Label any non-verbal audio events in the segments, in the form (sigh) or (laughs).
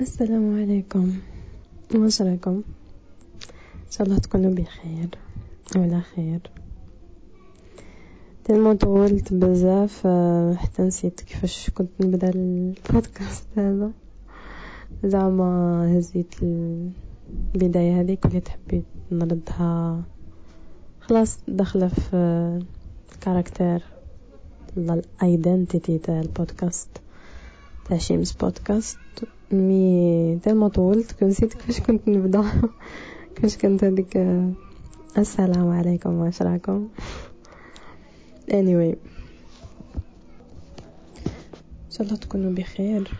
السلام عليكم. واش راكم إن شاء الله تكونوا بخير وعلى خير. تلمو طولت بزاف آه، حتى نسيت كيفاش كنت نبدا البودكاست هذا. زعما هزيت البداية هذيك وليت حبيت نردها. خلاص داخلة في ال character ال identity تاع البودكاست. تاع شيمس بودكاست. مي تالما طولت كنت نسيت كيفاش كنت نبدأ. (laughs) كيفاش كنت هذيك السلام عليكم واش راكم؟ Anyway. إن شاء الله تكونوا بخير.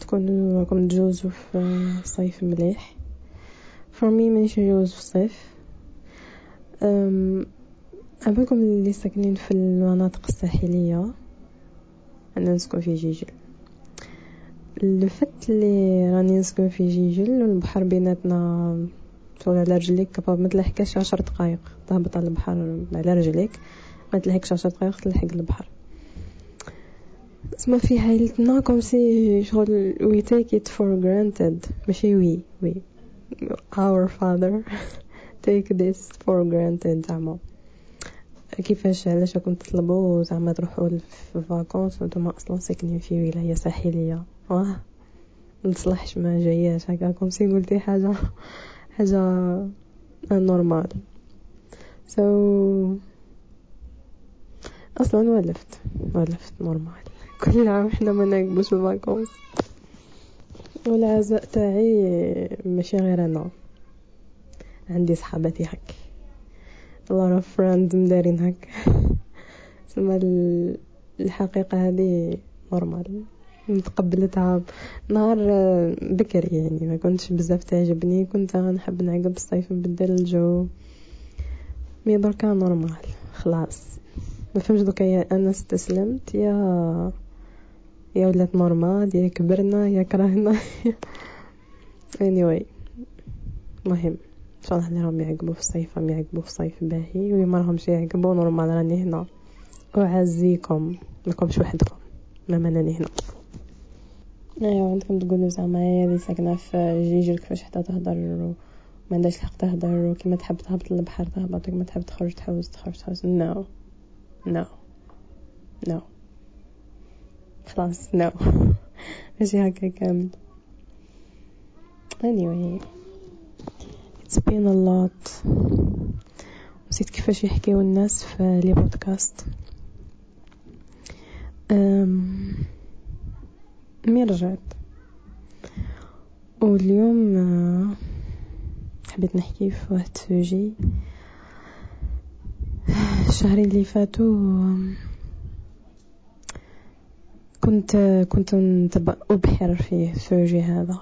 تكونوا راكم تجوزوا في صيف مليح. For me مانيش نجوز في الصيف أباكم اللي ساكنين في المناطق الساحلية أنا نسكن في جيجل. ال fact اللي راني نسكن في جيجل والبحر بيناتنا شغل على رجليك ما تلحقش عشر دقايق تهبط على البحر على رجليك ما تلحقش عشر دقايق تلحق البحر اسمع في عائلتنا comme si شغل we take it for granted. ماشي we we rather (laughs) take this for granted زعما كيفاش علاش راكم تطلبوا زعما تروحوا في vacances وأنتم أصلا ساكنين في ولاية ساحلية؟ واه نصلحش ما جاياش. هكا comme si قلتي حاجة حاجة normal so so, أصلا ولفت ولفت normal (laughs) كل عام حنا ما نعقبوش ال vacances والعزاء تاعي ماشي غير أنا. عندي صحاباتي هك lot of friends مدارين هك (laughs) سما الحقيقة هذه normal تقبلتها نهار بكري يعني. ما كنتش بزاف تعجبني كنت نحب نعقب الصيف نبدل الجو. mais دركا normal خلاص. ما فهمش دوكا يا أنا استسلمت يا يا ولات normal يا كبرنا يا كرهنا. (laughs) Anyway مهم. إن شاء الله اللي راهم يعقبوا في الصيف راهم يعقبوا في الصيف باهي. واللي ما راهمش يعقبوا normal راني هنا. أعزيكم لكمش وحدكم. ما مانني هنا. ايوا عندكم تقولوا زعما هي ساكنه في جيجل كيفاش حتى تهضر و ما عندهاش الحق تهضر وكيما تحب تهبط للبحر تهبط وكيما تحب تخرج تحوس تخرج تحوس. no no no خلاص no (laughs) ماشي هكا كامل. Anyway it's been a lot. نسيت كيفاش يحكيو الناس في les podcasts. mais رجعت. واليوم حبيت نحكي في واحد sujet. الشهرين اللي فاتوا كنت كنت نتبع أبحر فيه ال sujet هذا.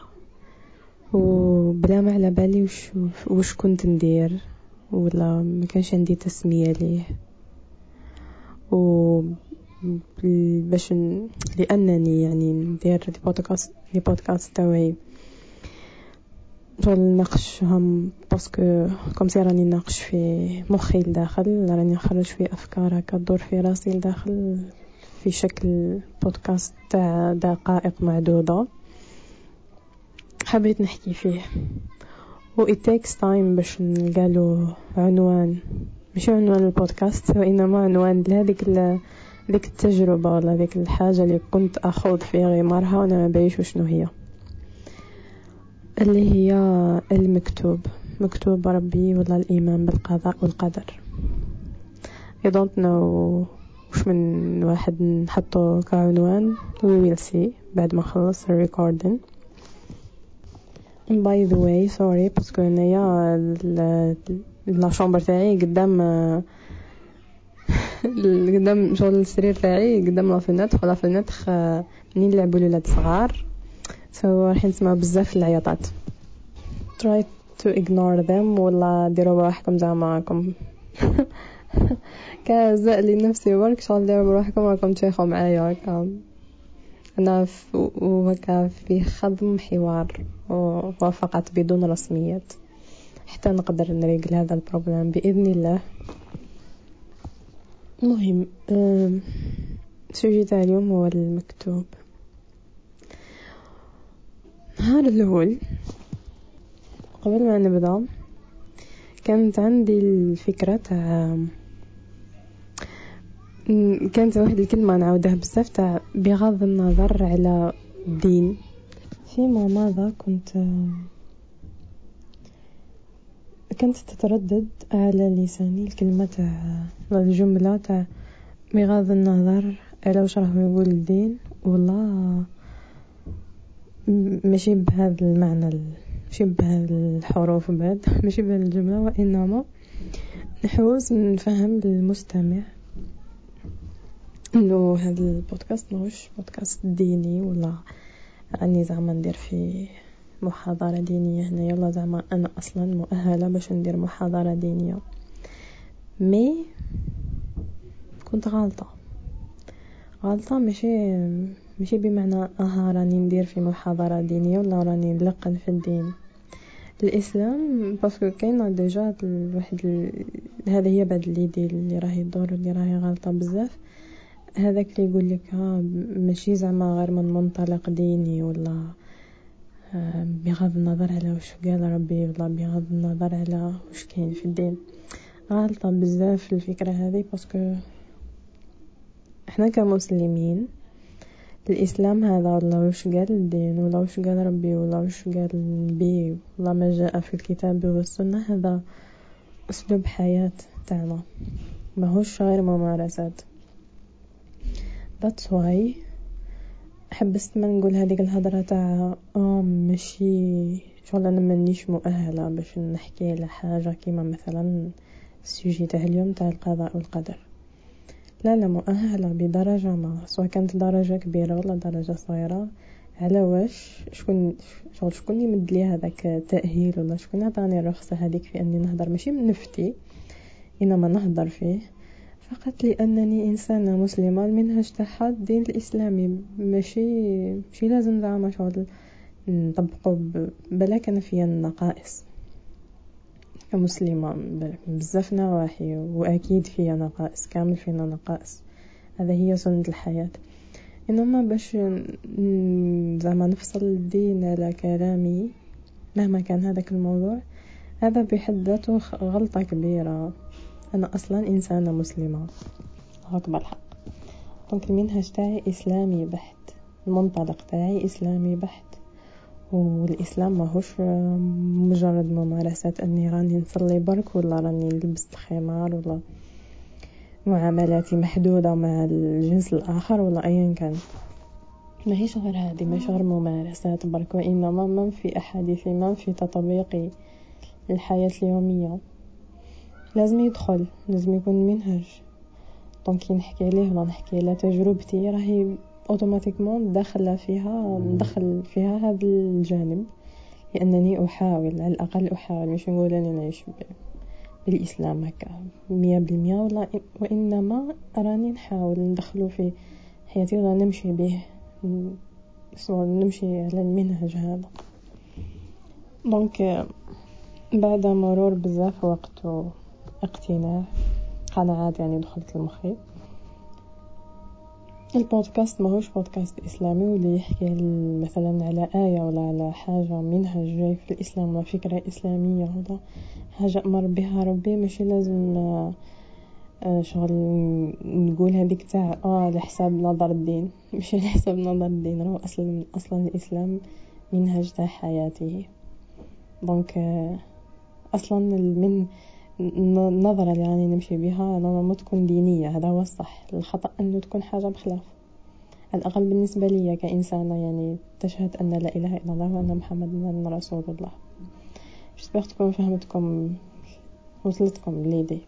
وبلا ما على بالي وش وش كنت ندير ولا ما كانش عندي تسمية ليه. و باش لأنني يعني ندير les podcasts les podcasts تاعي شغل نناقشهم parce que comme si راني ناقش في مخي لداخل راني نخرج في أفكار هكا تدور في راسي لداخل في شكل بودكاست تاع دقائق معدودة. حبيت نحكي فيه. و it takes time باش نلقالو عنوان. مش عنوان البودكاست وإنما عنوان لهذيك ذيك التجربة ولا ذيك الحاجة اللي كنت أخوض في غمارها وأنا ما بايش وشنو هي؟ اللي هي المكتوب. مكتوب ربي ولا الإيمان بالقضاء والقدر. I don't know وش من واحد نحطه كعنوان. We will see. بعد ما نخلص ال recording by the way sorry parce que هنايا la chambre تاعي قدام قدام شغل السرير تاعي قدام la fenêtre و la fenêtre منين يلعبوا الولاد صغار so راح نسمع بزاف العياطات. Try to ignore them ولا ديروا بروحكم زعما راكم (laughs) قاعدين نفسي برك شغل ديروا بروحكم راكم تشيخوا معايا هكا. أنا وهكا في خضم حوار وفقط بدون رسميات. حتى نقدر نريقل هذا problème بإذن الله. المهم السوجي تاع اليوم هو المكتوب. النهار الأول. قبل ما نبدأ كانت عندي الفكرة تاع كانت واحد الكلمة نعاودها بزاف تاع بغض النظر على الدين. فيما ماذا كنت كانت تتردد على لساني الكلمة تاع الجملة تاع بغض النظر على واش راه يقول الدين ولا ماشي بهذا المعنى ماشي بهذا الحروف بعد (laughs) ماشي بهذه الجملة وإنما نحوس نفهم للمستمع إنه هذا البودكاست ماهوش بودكاست ديني ولا راني زعما ندير فيه محاضرة دينية. هنا يلا زعما أنا أصلا مؤهلة باش ندير محاضرة دينية. mais كنت غلطة غلطة ماشي ماشي بمعنى أها راني ندير في محاضرة دينية ولا راني نلقن في الدين. الإسلام parce que كاينة déjà واحد هذه هي بعد l'idée اللي راهي dure اللي راهي غلطه بزاف. هذاك اللي يقول لك ها ماشي زعما غير من منطلق ديني ولا آه، بغض النظر على واش قال ربي ولا بغض النظر على واش كاين في الدين. غلطة بزاف الفكرة هذه باسكو إحنا كمسلمين الإسلام هذا ولا واش قال الدين ولا واش قال ربي ولا واش قال النبي ولا ما جاء في الكتاب والسنة هذا أسلوب حياة تاعنا. ماهوش غير ممارسات. That's why حبست ما نقول هذيك الهضرة تاع آه ماشي شغل أنا مانيش مؤهلة باش نحكي على حاجة كيما مثلا السوجي تاع اليوم تاع القضاء والقدر. لا لا مؤهلة بدرجة ما. سواء كانت درجة كبيرة ولا درجة صغيرة على واش شكون شغل شكون يمد لي هذاك التأهيل ولا شكون عطاني الرخصة هذيك في أني نهضر؟ ماشي من نفتي إنما نهضر فيه. فقط لأنني إنسانة مسلمة المنهج تاعها الدين الإسلامي. ماشي ماشي لازم زعما شغل نطبقو بلا كان فيا النقائص. كمسلمة بزاف نواحي وأكيد فيها نقائص كامل فينا نقائص. هذا هي سنة الحياة. إنما باش زعما نفصل الدين على كلامي مهما كان هذاك الموضوع هذا بحد ذاته غلطة كبيرة. أنا أصلا إنسانة مسلمة. أكبر حق دونك المنهج تاعي إسلامي بحت. المنطلق تاعي إسلامي بحت. والإسلام ماهوش مجرد ممارسات أني راني نصلي برك ولا راني لبست خمار ولا معاملاتي محدودة مع الجنس الآخر ولا أيا كان. ماهيش غير هذه ماهيش غير ممارسات برك وإنما من في أحاديثي من في تطبيقي للحياة اليومية. لازم يدخل لازم يكون منهج. donc كي نحكي عليه ولا نحكي على تجربتي راهي automatiquement داخل فيها ندخل فيها هذا الجانب. لأنني أحاول على الأقل أحاول مش نقول اني نعيش بالإسلام هكا. مية بالمية ولا وإنما راني نحاول ندخله في حياتي ولا نمشي به. نمشي على المنهج هذا. دونك بعد مرور بزاف وقت واقتناع قناعات يعني دخلت لمخي البودكاست ماهوش بودكاست إسلامي واللي يحكي مثلا على آية ولا على حاجة منهج جاي في الإسلام ولا فكرة إسلامية ولا حاجة أمر بها ربي ماشي لازم آه، شغل نقول هذيك تاع آه لحساب نظر الدين. (laughs) ماشي لحساب نظر الدين راهو أصلا أصلا الإسلام منهج تاع حياتي دونك آه، أصلا من النظرة اللي راني نمشي بها ما تكون دينية هذا هو الصح. الخطأ أنه تكون حاجة بخلاف على الأقل بالنسبة لي كإنسانة يعني تشهد أن لا إله إلا الله وأن محمد رسول الله جسبر تكون فهمتكم وصلتكم ليدي.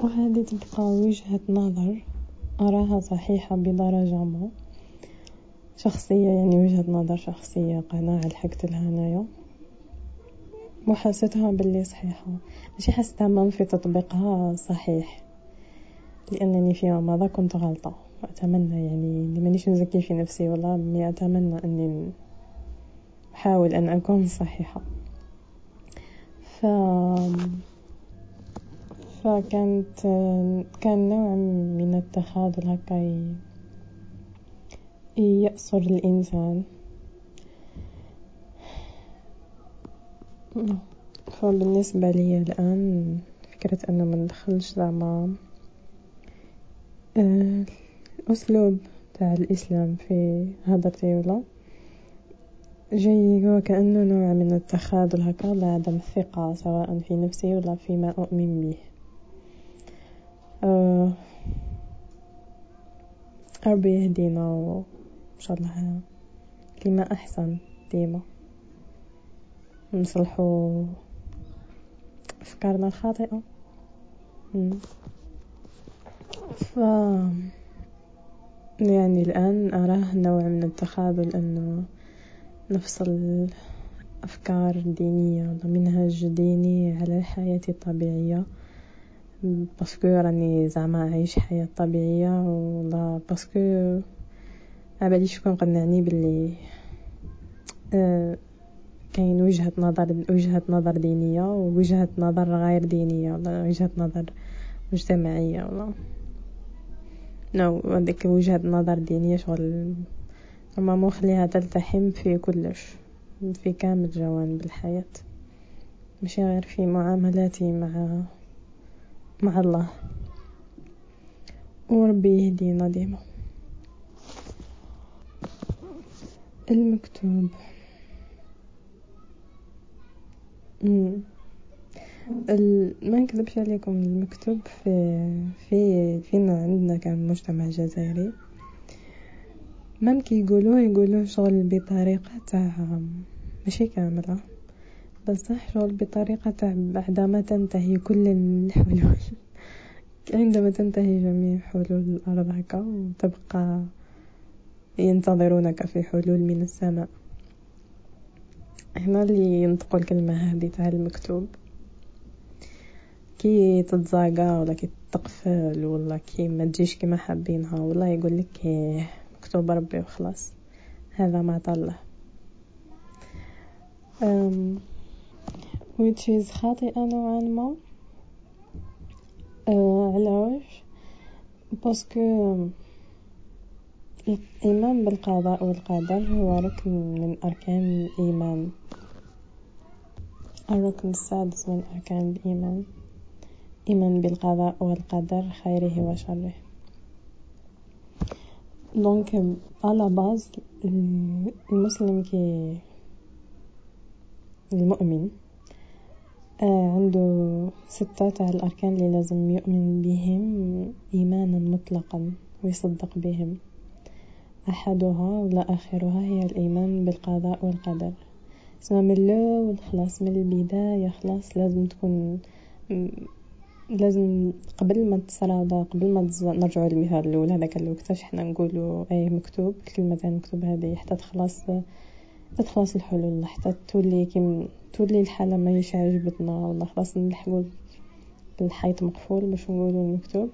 وهذه تبقى وجهة نظر أراها صحيحة بدرجة ما. شخصية يعني وجهة نظر شخصية قناعة لحقت لها هنايا وحسيتها باللي صحيحة. ماشي حسيتها من في تطبيقها صحيح لأنني فيما مضى كنت غلطة. وأتمنى يعني مانيش نزكي في نفسي والله مي أتمنى أني أحاول أن أكون صحيحة. ف فكانت كان نوع من التخاذل هكا يأسر الإنسان. فبالنسبة لي الآن فكرة أنه مندخلش زعما الأسلوب تاع الإسلام في هدرتي ولا جاي هو كأنه نوع من التخاذل هكا لعدم الثقة سواء في نفسي ولا فيما أؤمن به. أه ربي يهدينا وإن شاء الله لما أحسن ديما. نصلحو أفكارنا الخاطئة. ف يعني الآن أراه نوع من التخاذل أنه نفصل أفكار دينية ولا منهج ديني على الحياة الطبيعية. parce que راني زعما عايش حياة طبيعية ولا parce que عباليش شكون قنعني باللي آه كاين وجهة نظر وجهة نظر دينية ووجهة نظر غير دينية ولا وجهة نظر مجتمعية ولا. نو هذيك وجهة نظر دينية شغل مو خليها تلتحم في كلش في كامل جوانب الحياة. ماشي غير في معاملاتي مع مع الله. وربي يهدينا ديما. المكتوب. ما نكذبش عليكم المكتوب في في فينا عندنا كمجتمع جزائري. مام كي يقولوه يقولوه شغل بطريقة تاع ماشي كاملة بصح شغل بطريقة تاع بعدما تنتهي كل الحلول. (laughs) عندما تنتهي جميع حلول الأرض هكا وتبقى ينتظرونك في حلول من السماء. هنا اللي ينطقوا الكلمة هذه تاع المكتوب. كي تتزاقا ولا كي تقفل ولا كي ما تجيش كيما حابينها ولا يقول لك إيه، مكتوب ربي وخلاص. هذا ما which is خاطئة نوعا ما. uh, علاش parce que الإيمان بالقضاء والقدر هو ركن من أركان الإيمان. الركن السادس من أركان الإيمان. إيمان بالقضاء والقدر خيره وشره. donc على base المسلم كي المؤمن عنده ستة تاع الأركان اللي لازم يؤمن بهم إيمانا مطلقا ويصدق بهم. أحدها ولا آخرها هي الإيمان بالقضاء والقدر. سما من الأول خلاص من البداية خلاص لازم تكون لازم قبل ما تصرى قبل ما نرجعوا للمثال الأول هذاك اللي وقتاش حنا نقولوا أي مكتوب الكلمة تاع مكتوب هذه حتى تخلص تخلص الحلول حتى تولي كيم تولي الحالة ما يش عجبتنا ولا خلاص نلحقوا الحيط مقفول باش نقولوا المكتوب.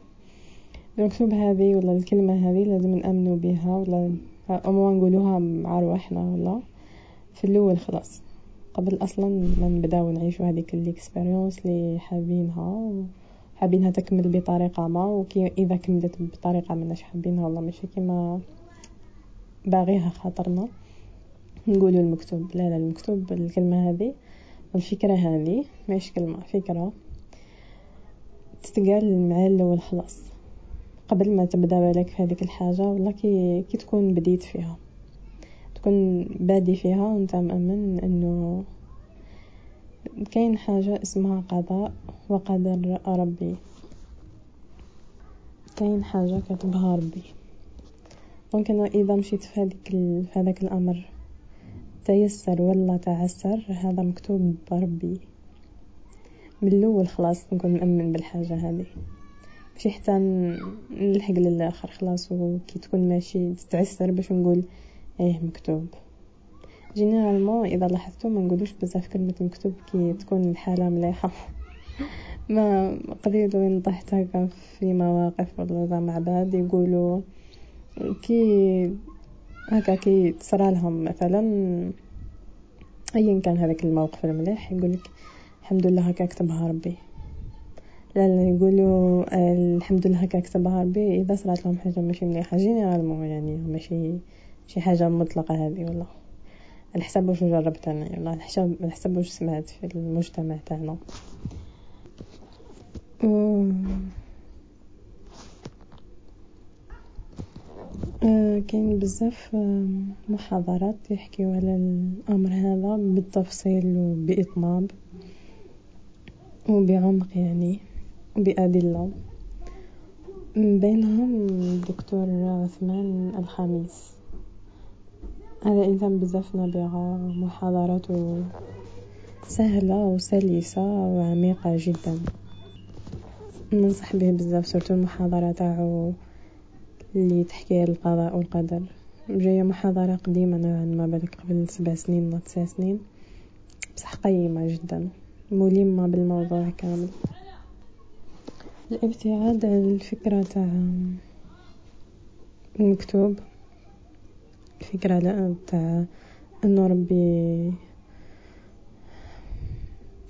المكتوب هذه ولا الكلمة هذه لازم نأمنوا بها ولا أو نقولوها مع رواحنا ولا؟ في الأول خلاص. قبل أصلا ما نبداو نعيشوا هذيك الإكسبيريونس اللي حابينها حابينها تكمل بطريقة ما وكي إذا كملت بطريقة ماناش حابينها والله ماشي كيما باغيها خاطرنا. نقولوا المكتوب. لا لا المكتوب الكلمة هذه الفكرة هذه ماشي كلمة فكرة تتقال مع الأول خلاص. قبل ما تبدأ بالك في هذيك الحاجة ولا كي كي تكون بديت فيها. تكون بادي فيها وانت مأمن إنه كاين حاجة اسمها قضاء وقدر ربي. كاين حاجة كتبها ربي. donc أنا إذا مشيت في هذيك في هذاك الأمر تيسر ولا تعسر هذا مكتوب بربي. من الأول خلاص نكون مأمن بالحاجة هذه. ماشي حتى نلحق للآخر خلاص وكي تكون ماشي تتعسر باش نقول إيه مكتوب. généralement إذا لاحظتوا ما نقولوش بزاف كلمة مكتوب كي تكون الحالة مليحة. (laughs) ما قليل وين طحت هكا في مواقف ولا مع بعض يقولوا كي هكا كي تصرى لهم مثلا ايا كان هذاك الموقف المليح يقولك الحمد لله هكا كتبها ربي. لا يقولوا الحمد لله هكا كتبها ربي إذا صرات لهم حاجة ماشي مليحة généralement يعني ماشي شي حاجة مطلقة هذه على حسب واش جربت أنا ولا على حسب واش سمعت في المجتمع تاعنا؟ آه، كاين بزاف آه، محاضرات يحكيو على الأمر هذا بالتفصيل وبإطناب وبعمق يعني. وبادله من بينهم الدكتور عثمان الخميس. هذا إنسان بزاف نابغه محاضراته سهلة وسلسة وعميقة جدا. ننصح به بزاف صرتو المحاضرة تاعو اللي تحكي القضاء والقدر. جاية محاضرة قديمة نوعا ما بالك قبل سبع سنين ولا تسع سنين. بصح قيمة جدا. ملمة بالموضوع كامل. الابتعاد عن الفكرة تاع المكتوب الفكرة تاع انه ربي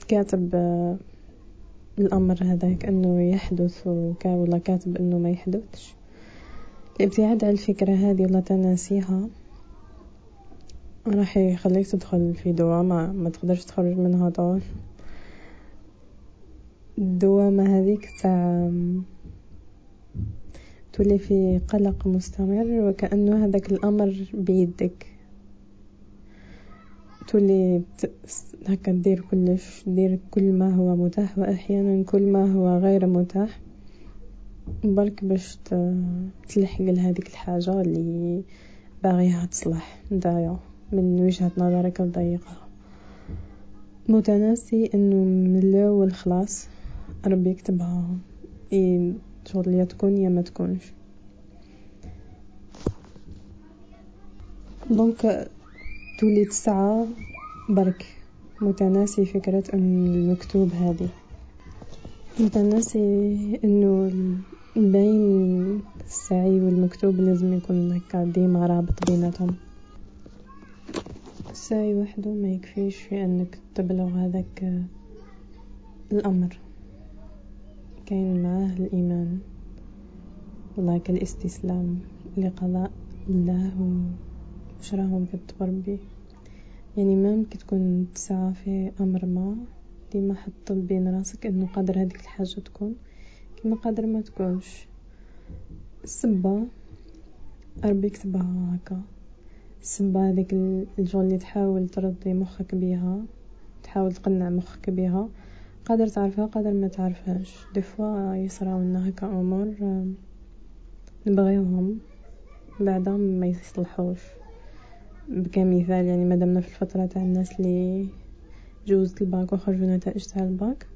كاتب الأمر هذاك أنه يحدث ولا كاتب أنه ما يحدثش. الابتعاد عن الفكرة هذه ولا تناسيها. راح يخليك تدخل في دوامة ما تقدرش تخرج منها طول الدوامة هذيك تاع تولي في قلق مستمر وكأنه هذاك الأمر بيدك. تولي هكا دير كلش دير كل ما هو متاح وأحيانا كل ما هو غير متاح. برك باش تلحق لهذيك الحاجة اللي باغيها تصلح. نتايا من وجهة نظرك الضيقة. متناسي إنه من الأول خلاص. ربي يكتبها اي شغل يا تكون يا ما تكونش. دونك تولي تسعى برك متناسي فكرة أن المكتوب هذه. متناسي إنه بين السعي والمكتوب لازم يكون هكا ديما رابط بيناتهم. السعي وحده ما يكفيش في أنك تبلغ هذاك الأمر. كاين معاه الإيمان؟ وذاك الاستسلام لقضاء الله وش راهم كتب ربي يعني ما تكون تسعى في أمر ما ديما حط بين راسك إنه قادر هذيك الحاجة تكون كما قادر ما تكونش. السبة ربي يكتبها هكا. السبة هذيك الجو اللي تحاول ترضي مخك بيها تحاول تقنع مخك بيها. قادر تعرفها قادر ما تعرفهاش. des fois يصراونا هكا امور نبغيوهم. بعدا ما يصلحوش. بكمثال يعني مادامنا في الفترة تاع الناس اللي جوزت الباك وخرجوا نتائج تاع الباك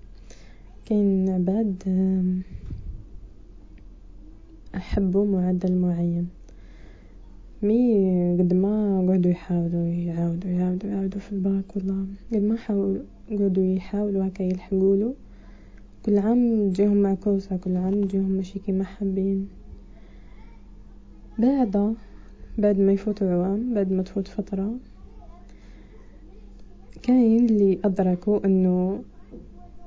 كاين عباد أحبوا معدل معين. mais قد ما قعدوا يحاولوا يعاودوا يعاودوا يعاودوا في الباك والله قد ما حاولوا قعدوا يحاولوا هكا يلحقولو كل عام تجيهم معكوسة كل عام تجيهم ماشي كيما حابين. بعد بعد ما يفوتوا عوام بعد ما تفوت فترة كاين اللي أدركوا أنه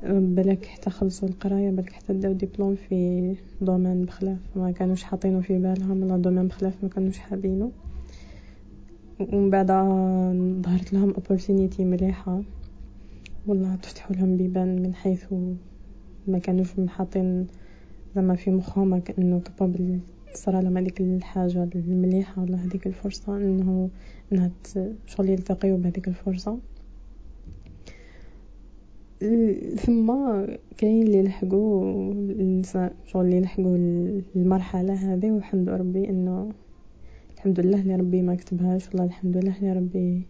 بالك حتى خلصوا القراية بالك حتى داو ديبلوم في domaine بخلاف ما كانوش حاطينه في بالهم ولا domaine بخلاف ما كانوش حابينه ومن بعد ظهرت لهم opportunity مليحة. والله تفتحوا لهم بيبان من حيث ما كانوش محاطين زعما في مخهم إنه كابابل تصرى لهم هذيك الحاجة المليحة ولا هذيك الفرصة إنه إنها شغل يلتقيو بهذيك الفرصة. ثم كاين اللي لحقوا شغل اللي لحقوا المرحلة هذه والحمد ربي إنه الحمد لله اللي ربي ما كتبهاش والله الحمد لله اللي ربي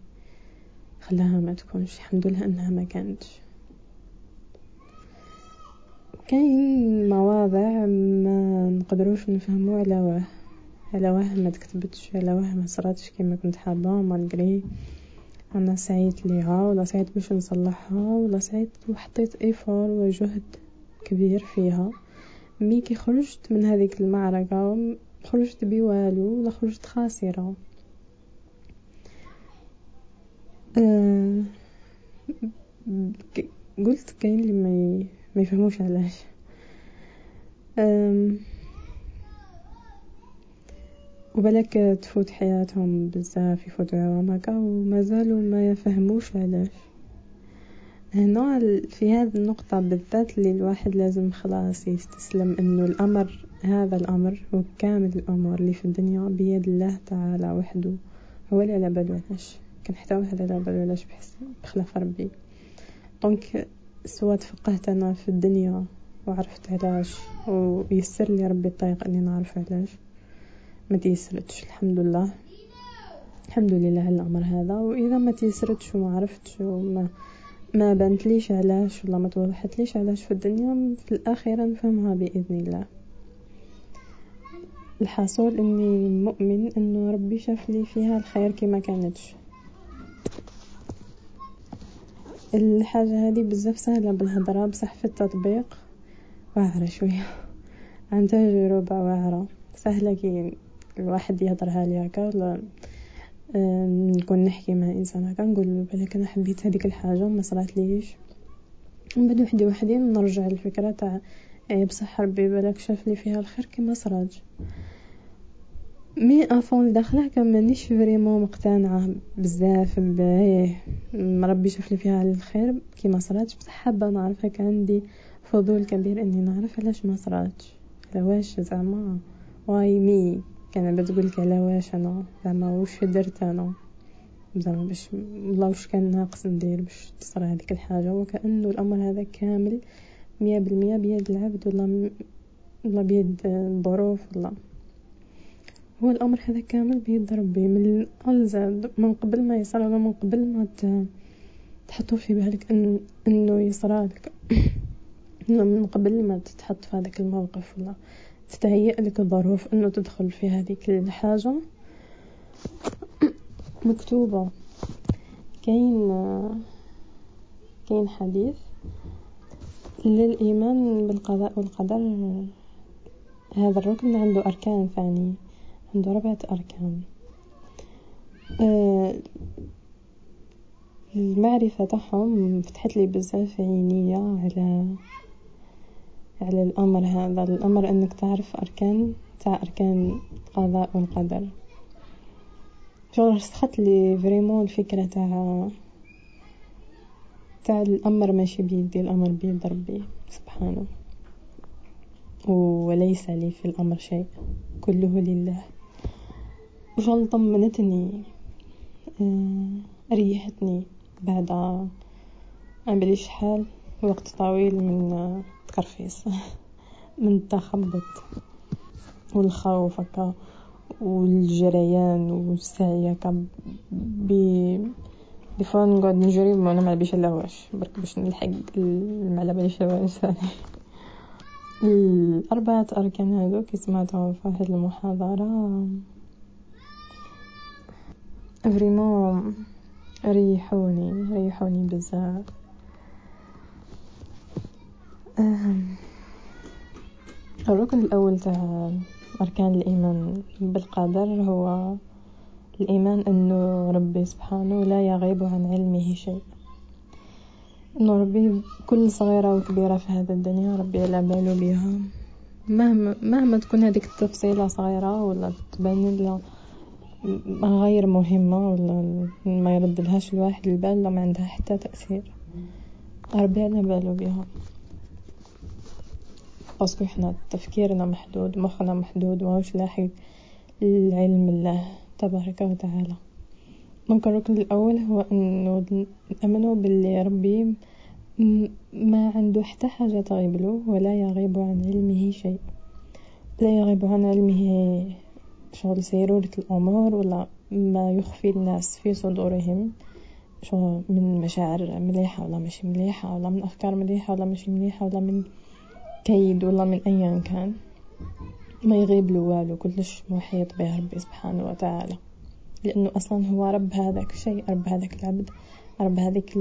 خلاها ما تكونش الحمد لله إنها ما كانتش. كاين مواضع ما نقدروش نفهمو على واه على واه ما تكتبتش على واه ما صراتش كيما كنت حابة مالغري أنا سعيت ليها ولا سعيت باش نصلحها ولا سعيت وحطيت ايفور وجهد كبير فيها. مي كي خرجت من هذيك المعركة خرجت بوالو ولا خرجت خاسرة. أه قلت كاين اللي ما يفهموش علاش. وبلك تفوت حياتهم بزاف يفوتوا عوام هكا ومازالوا ما يفهموش علاش. هنا في هذه النقطة بالذات اللي الواحد لازم خلاص يستسلم إنه الأمر هذا الأمر وكامل الأمور اللي في الدنيا بيد الله تعالى وحده هو اللي على بالو علاش. كان حتى واحد على بالو علاش بحس بخلاف ربي. دونك سوا تفقهت أنا في الدنيا وعرفت علاش ويسر لي ربي الطريق إني نعرف علاش. ما تيسرتش الحمد لله الحمد لله على الامر هذا. وإذا ما تيسرتش وما عرفتش وما ما بانتليش علاش ولا ما توضحتليش علاش في الدنيا في الأخير نفهمها بإذن الله. الحاصل إني مؤمن انه ربي شاف لي فيها الخير كما كانتش الحاجة هذه بزاف سهلة بالهضرة بصح في التطبيق. واعرة شوية. عن تجربة واعرة سهلة كي الواحد يهضرها لي هكا ولا نكون نحكي مع إنسان هكا نقول له بالك أنا حبيت هذيك الحاجة وما صرات ليش من بعد وحدي وحدين نرجع الفكرة تاع اي بصح ربي بالك شاف لي فيها الخير كما صرات. mais au fond داخله كان مانيش vraiment مقتنعة بزاف بيه ربي شاف لي فيها الخير كيما صرات. بصح حابة نعرف هكا عندي فضول كبير إني نعرف علاش ما صراتش. علاش زعما؟ واي مي كان بتقول لك على واش أنا؟ زعما واش درت أنا؟ زعما باش والله واش كان ناقص ندير باش تصرى هذيك الحاجة؟ وكأنه الأمر هذا كامل مية بالمية بيد العبد ولا ولا بيد الظروف ولا. هو الأمر هذا كامل بيد ربي من الزاد من قبل ما يصير ولا من قبل ما تحطوا في بالك إن إنه يصرى لك. (clears throat) من قبل ما تتحط في هذاك الموقف ولا. تتهيأ لك الظروف أنه تدخل في هذيك الحاجة. مكتوبة. كاين كاين حديث للإيمان بالقضاء والقدر. هذا الركن عنده أركان ثاني عنده ربعة أركان. آه، المعرفة تاعهم فتحت لي بزاف عينيا على على الأمر هذا. الأمر أنك تعرف أركان تاع أركان القضاء والقدر. شغل رسخت لي فريمون الفكرة تاع تاع الأمر ماشي بيدي الأمر بيد ربي سبحانه. وليس لي في الأمر شيء كله لله. وشغل طمنتني آه، ريحتني بعد عملي شحال وقت طويل من التكرفيس (laughs) من التخبط والخوف هكا والجريان والسعي هكا. ب دي فوا نقعد نجري وأنا ما بيش إلا واش برك باش نلحق المعلى باليش واش. ثاني (laughs) الأربعة أركان هذو كي سمعتهم في واحد المحاضرة. فريمون ريحوني ريحوني بزاف. الركن الأول تاع أركان الإيمان بالقدر هو الإيمان أنه ربي سبحانه لا يغيب عن علمه شيء. أنه ربي كل صغيرة وكبيرة في هذا الدنيا ربي على باله بيها مهما مهما تكون هذيك التفصيلة صغيرة ولا تبان له غير مهمة ولا ما يردلهاش الواحد البال ما عندها حتى تأثير. ربي على باله بيها باسكو حنا تفكيرنا محدود مخنا محدود وماهوش لاحق العلم الله تبارك وتعالى. دونك الركن الأول هو أنه نامنوا باللي ربي ما عنده حتى حاجة تغيب له ولا يغيب عن علمه شيء. لا يغيب عن علمه شغل سيرورة الأمور ولا ما يخفي الناس في صدورهم شو من مشاعر مليحة ولا مش مليحة ولا من أفكار مليحة ولا مش مليحة ولا من كيد ولا من أيا كان. ما يغيب له والو كلش محيط به ربي سبحانه وتعالى. لأنه أصلا هو رب هذاك الشيء رب هذاك العبد رب هذيك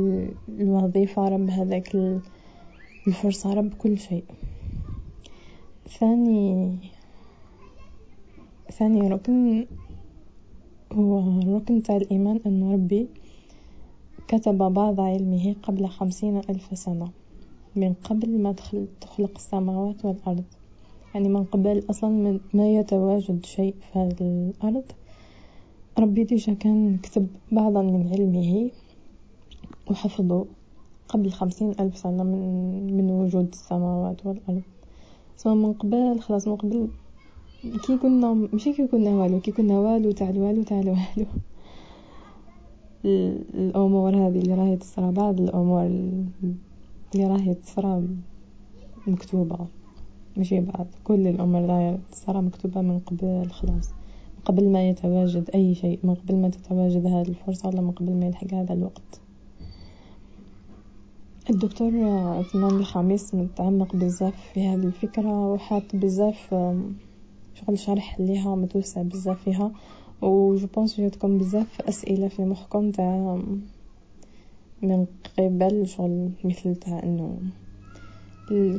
الوظيفة رب هذاك الفرصة رب كل شيء. ثاني ثاني ركن هو الركن تاع الإيمان أن ربي كتب بعض علمه قبل خمسين ألف سنة. من قبل ما تخلق السماوات والأرض. يعني من قبل أصلا ما يتواجد شيء في هذه الأرض. ربي déjà كان كتب بعضا من علمه وحفظه قبل خمسين ألف سنة من من وجود السماوات والأرض. سواء من قبل خلاص من قبل كي كنا ماشي كي كنا والو كي كنا والو تاع الوالو تاع الوالو الأمور هذه اللي راهي تصرى بعض الأمور اللي راهي تصرى مكتوبة ماشي بعض كل الأمور راهي تصرى مكتوبة من قبل خلاص. من قبل ما يتواجد أي شيء من قبل ما تتواجد هذه الفرصة ولا من قبل ما يلحق هذا الوقت. الدكتور عثمان الخميس متعمق بزاف في هذه الفكرة وحاط بزاف شغل شرح ليها متوسع بزاف فيها. و je pense جاتكم بزاف أسئلة في مخكم تاع من قبل شغل مثل تاع انه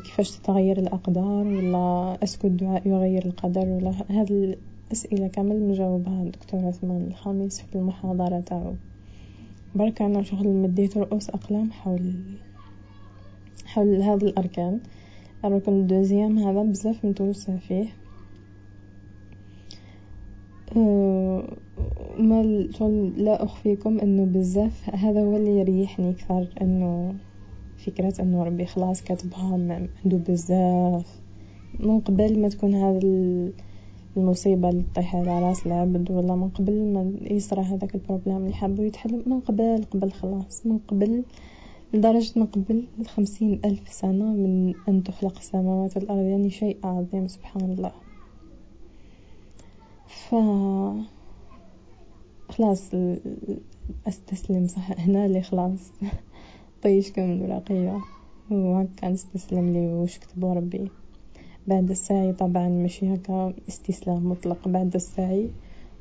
كيفاش تتغير الأقدار ولا est-ce que الدعاء يغير القدر ولا هاد الأسئلة كامل مجاوبها الدكتور عثمان الخامس في المحاضرة تاعو. برك أنا شغل مديت رؤوس أقلام حول حول هاد الأركان. الركن الدوزيام هذا بزاف متوسع فيه. ما لا أخفيكم إنه بزاف هذا هو اللي يريحني أكثر إنه فكرة إنه ربي خلاص كاتبها عنده بزاف من قبل ما تكون هذا المصيبة اللي تطيح على رأس العبد ولا من قبل ما يصرى هذاك البروبلام اللي حابو يتحل من قبل قبل خلاص. من قبل لدرجة من قبل خمسين ألف سنة من أن تخلق السماوات والأرض يعني شيء عظيم سبحان الله. ف خلاص أستسلم. صح هنا اللي خلاص. طيش كم الورقية وهكا نستسلم لي وش كتبوا ربي. بعد السعي طبعا ماشي هكا استسلام مطلق. بعد السعي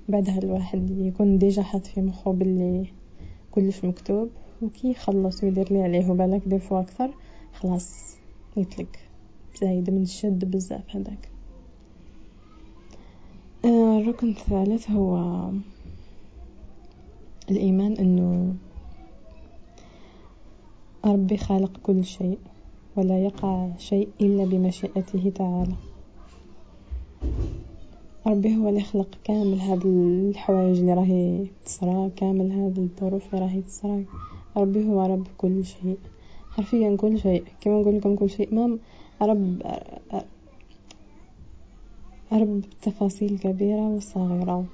بعدها الواحد يكون ديجا حاط في مخه باللي كلش مكتوب وكي يخلص ويدير لي عليه. وبالك ديفو أكثر خلاص يطلق. زايد من الشد بزاف هذاك. الركن الثالث هو الإيمان أنه ربي خالق كل شيء ولا يقع شيء إلا بمشيئته تعالى. ربي هو اللي خلق كامل هاد الحوايج اللي راهي تصرى كامل هاد الظروف اللي راهي تصرى. ربي هو رب كل شيء. حرفيا كل شيء. كما نقول لكم كل شيء. ما رب رب تفاصيل كبيرة وصغيرة.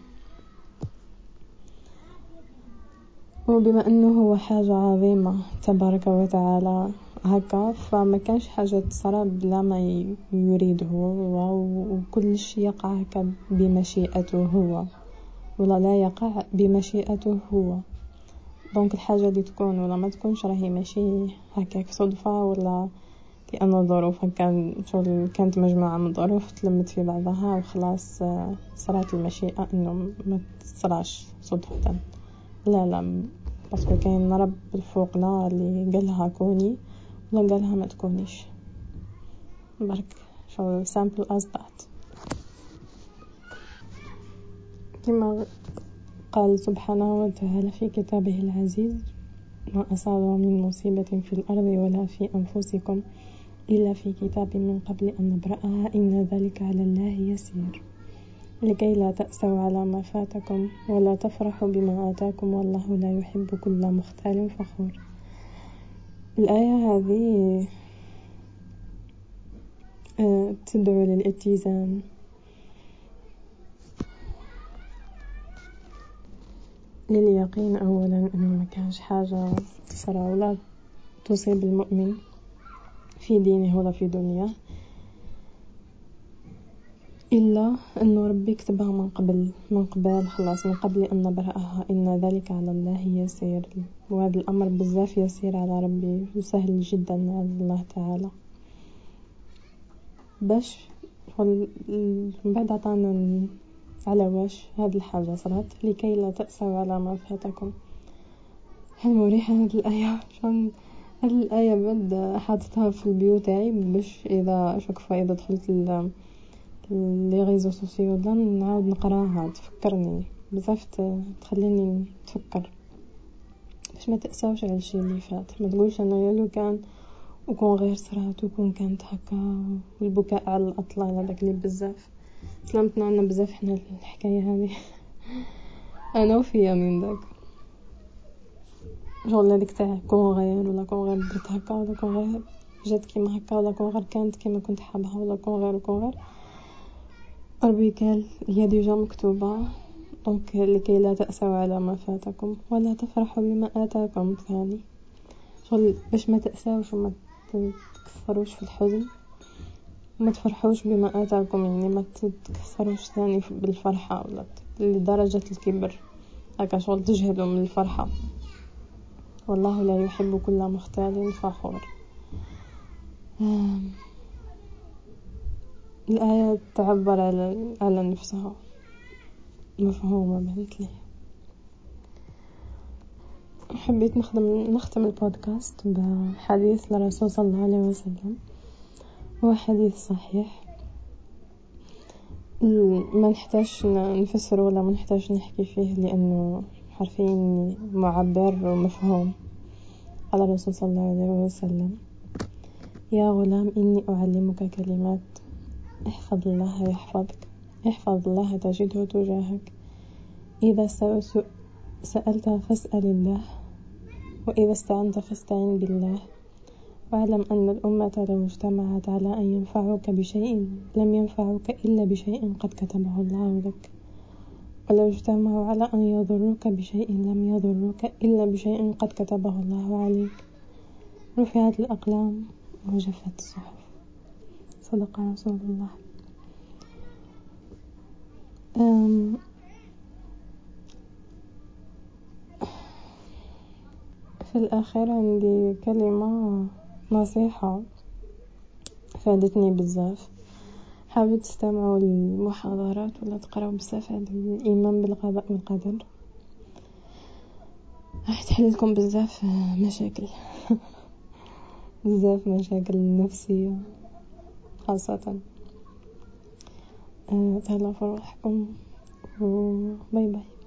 وبما أنه هو حاجة عظيمة تبارك وتعالى هكا فما كانش حاجة تصرى بلا ما يريده وكلش يقع هكا بمشيئته هو ولا لا يقع بمشيئته هو. دونك الحاجة اللي تكون ولا ما تكونش راهي ماشي هكاك صدفة ولا لأن الظروف كان شغل كانت مجموعة من الظروف تلمت في بعضها وخلاص صرات المشيئة إنه ما تصراش صدفة. لا لا parce que كاين رب الفوقنا اللي قالها كوني ولا قالها ما تكونيش. برك شغل simple as that. كما قال سبحانه وتعالى في كتابه العزيز ما أصاب من مصيبة في الأرض ولا في أنفسكم إلا في كتاب من قبل أن نبرأها إن ذلك على الله يسير. لكي لا تأسوا على ما فاتكم ولا تفرحوا بما آتاكم والله لا يحب كل مختال فخور. الآية هذه آه، تدعو للاتزان. لليقين أولا أنه ما كانش حاجة تصرى ولا تصيب المؤمن في دينه ولا في دنياه. إلا أنه ربي كتبها من قبل من قبل خلاص من قبل أن نبرأها. إن ذلك على الله يسير. وهذا الأمر بزاف يسير على ربي وسهل جدا على الله تعالى. باش من بعد عطانا على واش هاد الحاجة صرات لكي لا تأسوا على ما فاتكم هل مريحة هاد الآية؟ شلون هاد الآية بعد حاطتها في البيو تاعي باش إذا شوف إذا دخلت les réseaux sociaux ولا نعاود نقراها تفكرني بزاف تخليني نتفكر. باش ما تأساوش على الشي اللي فات. ما تقولش أنا يا لو كان وكون غير صرات وكون كانت هكا والبكاء على الأطلال هذاك اللي بزاف. سلامتنا عنا بزاف حنا الحكاية هذه. (laughs) أنا وفيا من داك. شغل هذيك تاع كون غير ولا كون غير درت هكا ولا كون غير جات كيما هكا ولا كون غير كانت كيما كنت حابها ولا كون غير وكون غير. ربي قال هي déjà مكتوبة donc لكي لا تأسوا على ما فاتكم ولا تفرحوا بما آتاكم ثاني شغل باش ما تأساوش وما تكثروش في الحزن ما تفرحوش بما آتاكم يعني ما تكثروش ثاني بالفرحة ولا لدرجة الكبر. هكا شغل تجهدوا من الفرحة. والله لا يحب كل مختال فخور. الآية تعبر على على نفسها. مفهومة لي. حبيت نخدم نختم البودكاست بحديث للرسول صلى الله عليه وسلم. هو حديث صحيح. ما نحتاج نفسر ولا ما نحتاج نحكي فيه لأنه حرفيا معبر ومفهوم على الرسول صلى الله عليه وسلم. يا غلام إني أعلمك كلمات احفظ الله يحفظك احفظ الله تجده تجاهك. إذا سألت فاسأل الله وإذا استعنت فاستعن بالله. واعلم أن الأمة لو اجتمعت على أن ينفعوك بشيء لم ينفعوك إلا بشيء قد كتبه الله لك. ولو اجتمعوا على أن يضروك بشيء لم يضروك إلا بشيء قد كتبه الله عليك. رفعت الأقلام وجفت الصحف. صدق رسول الله. في الأخير عندي كلمة نصيحة فادتني بزاف. حاولوا تستمعوا للمحاضرات ولا تقراو بزاف على الإيمان بالقضاء والقدر؟ راح تحل لكم بزاف مشاكل. (laughs) بزاف مشاكل نفسية. خاصة. تهلاو في روحكم و باي باي.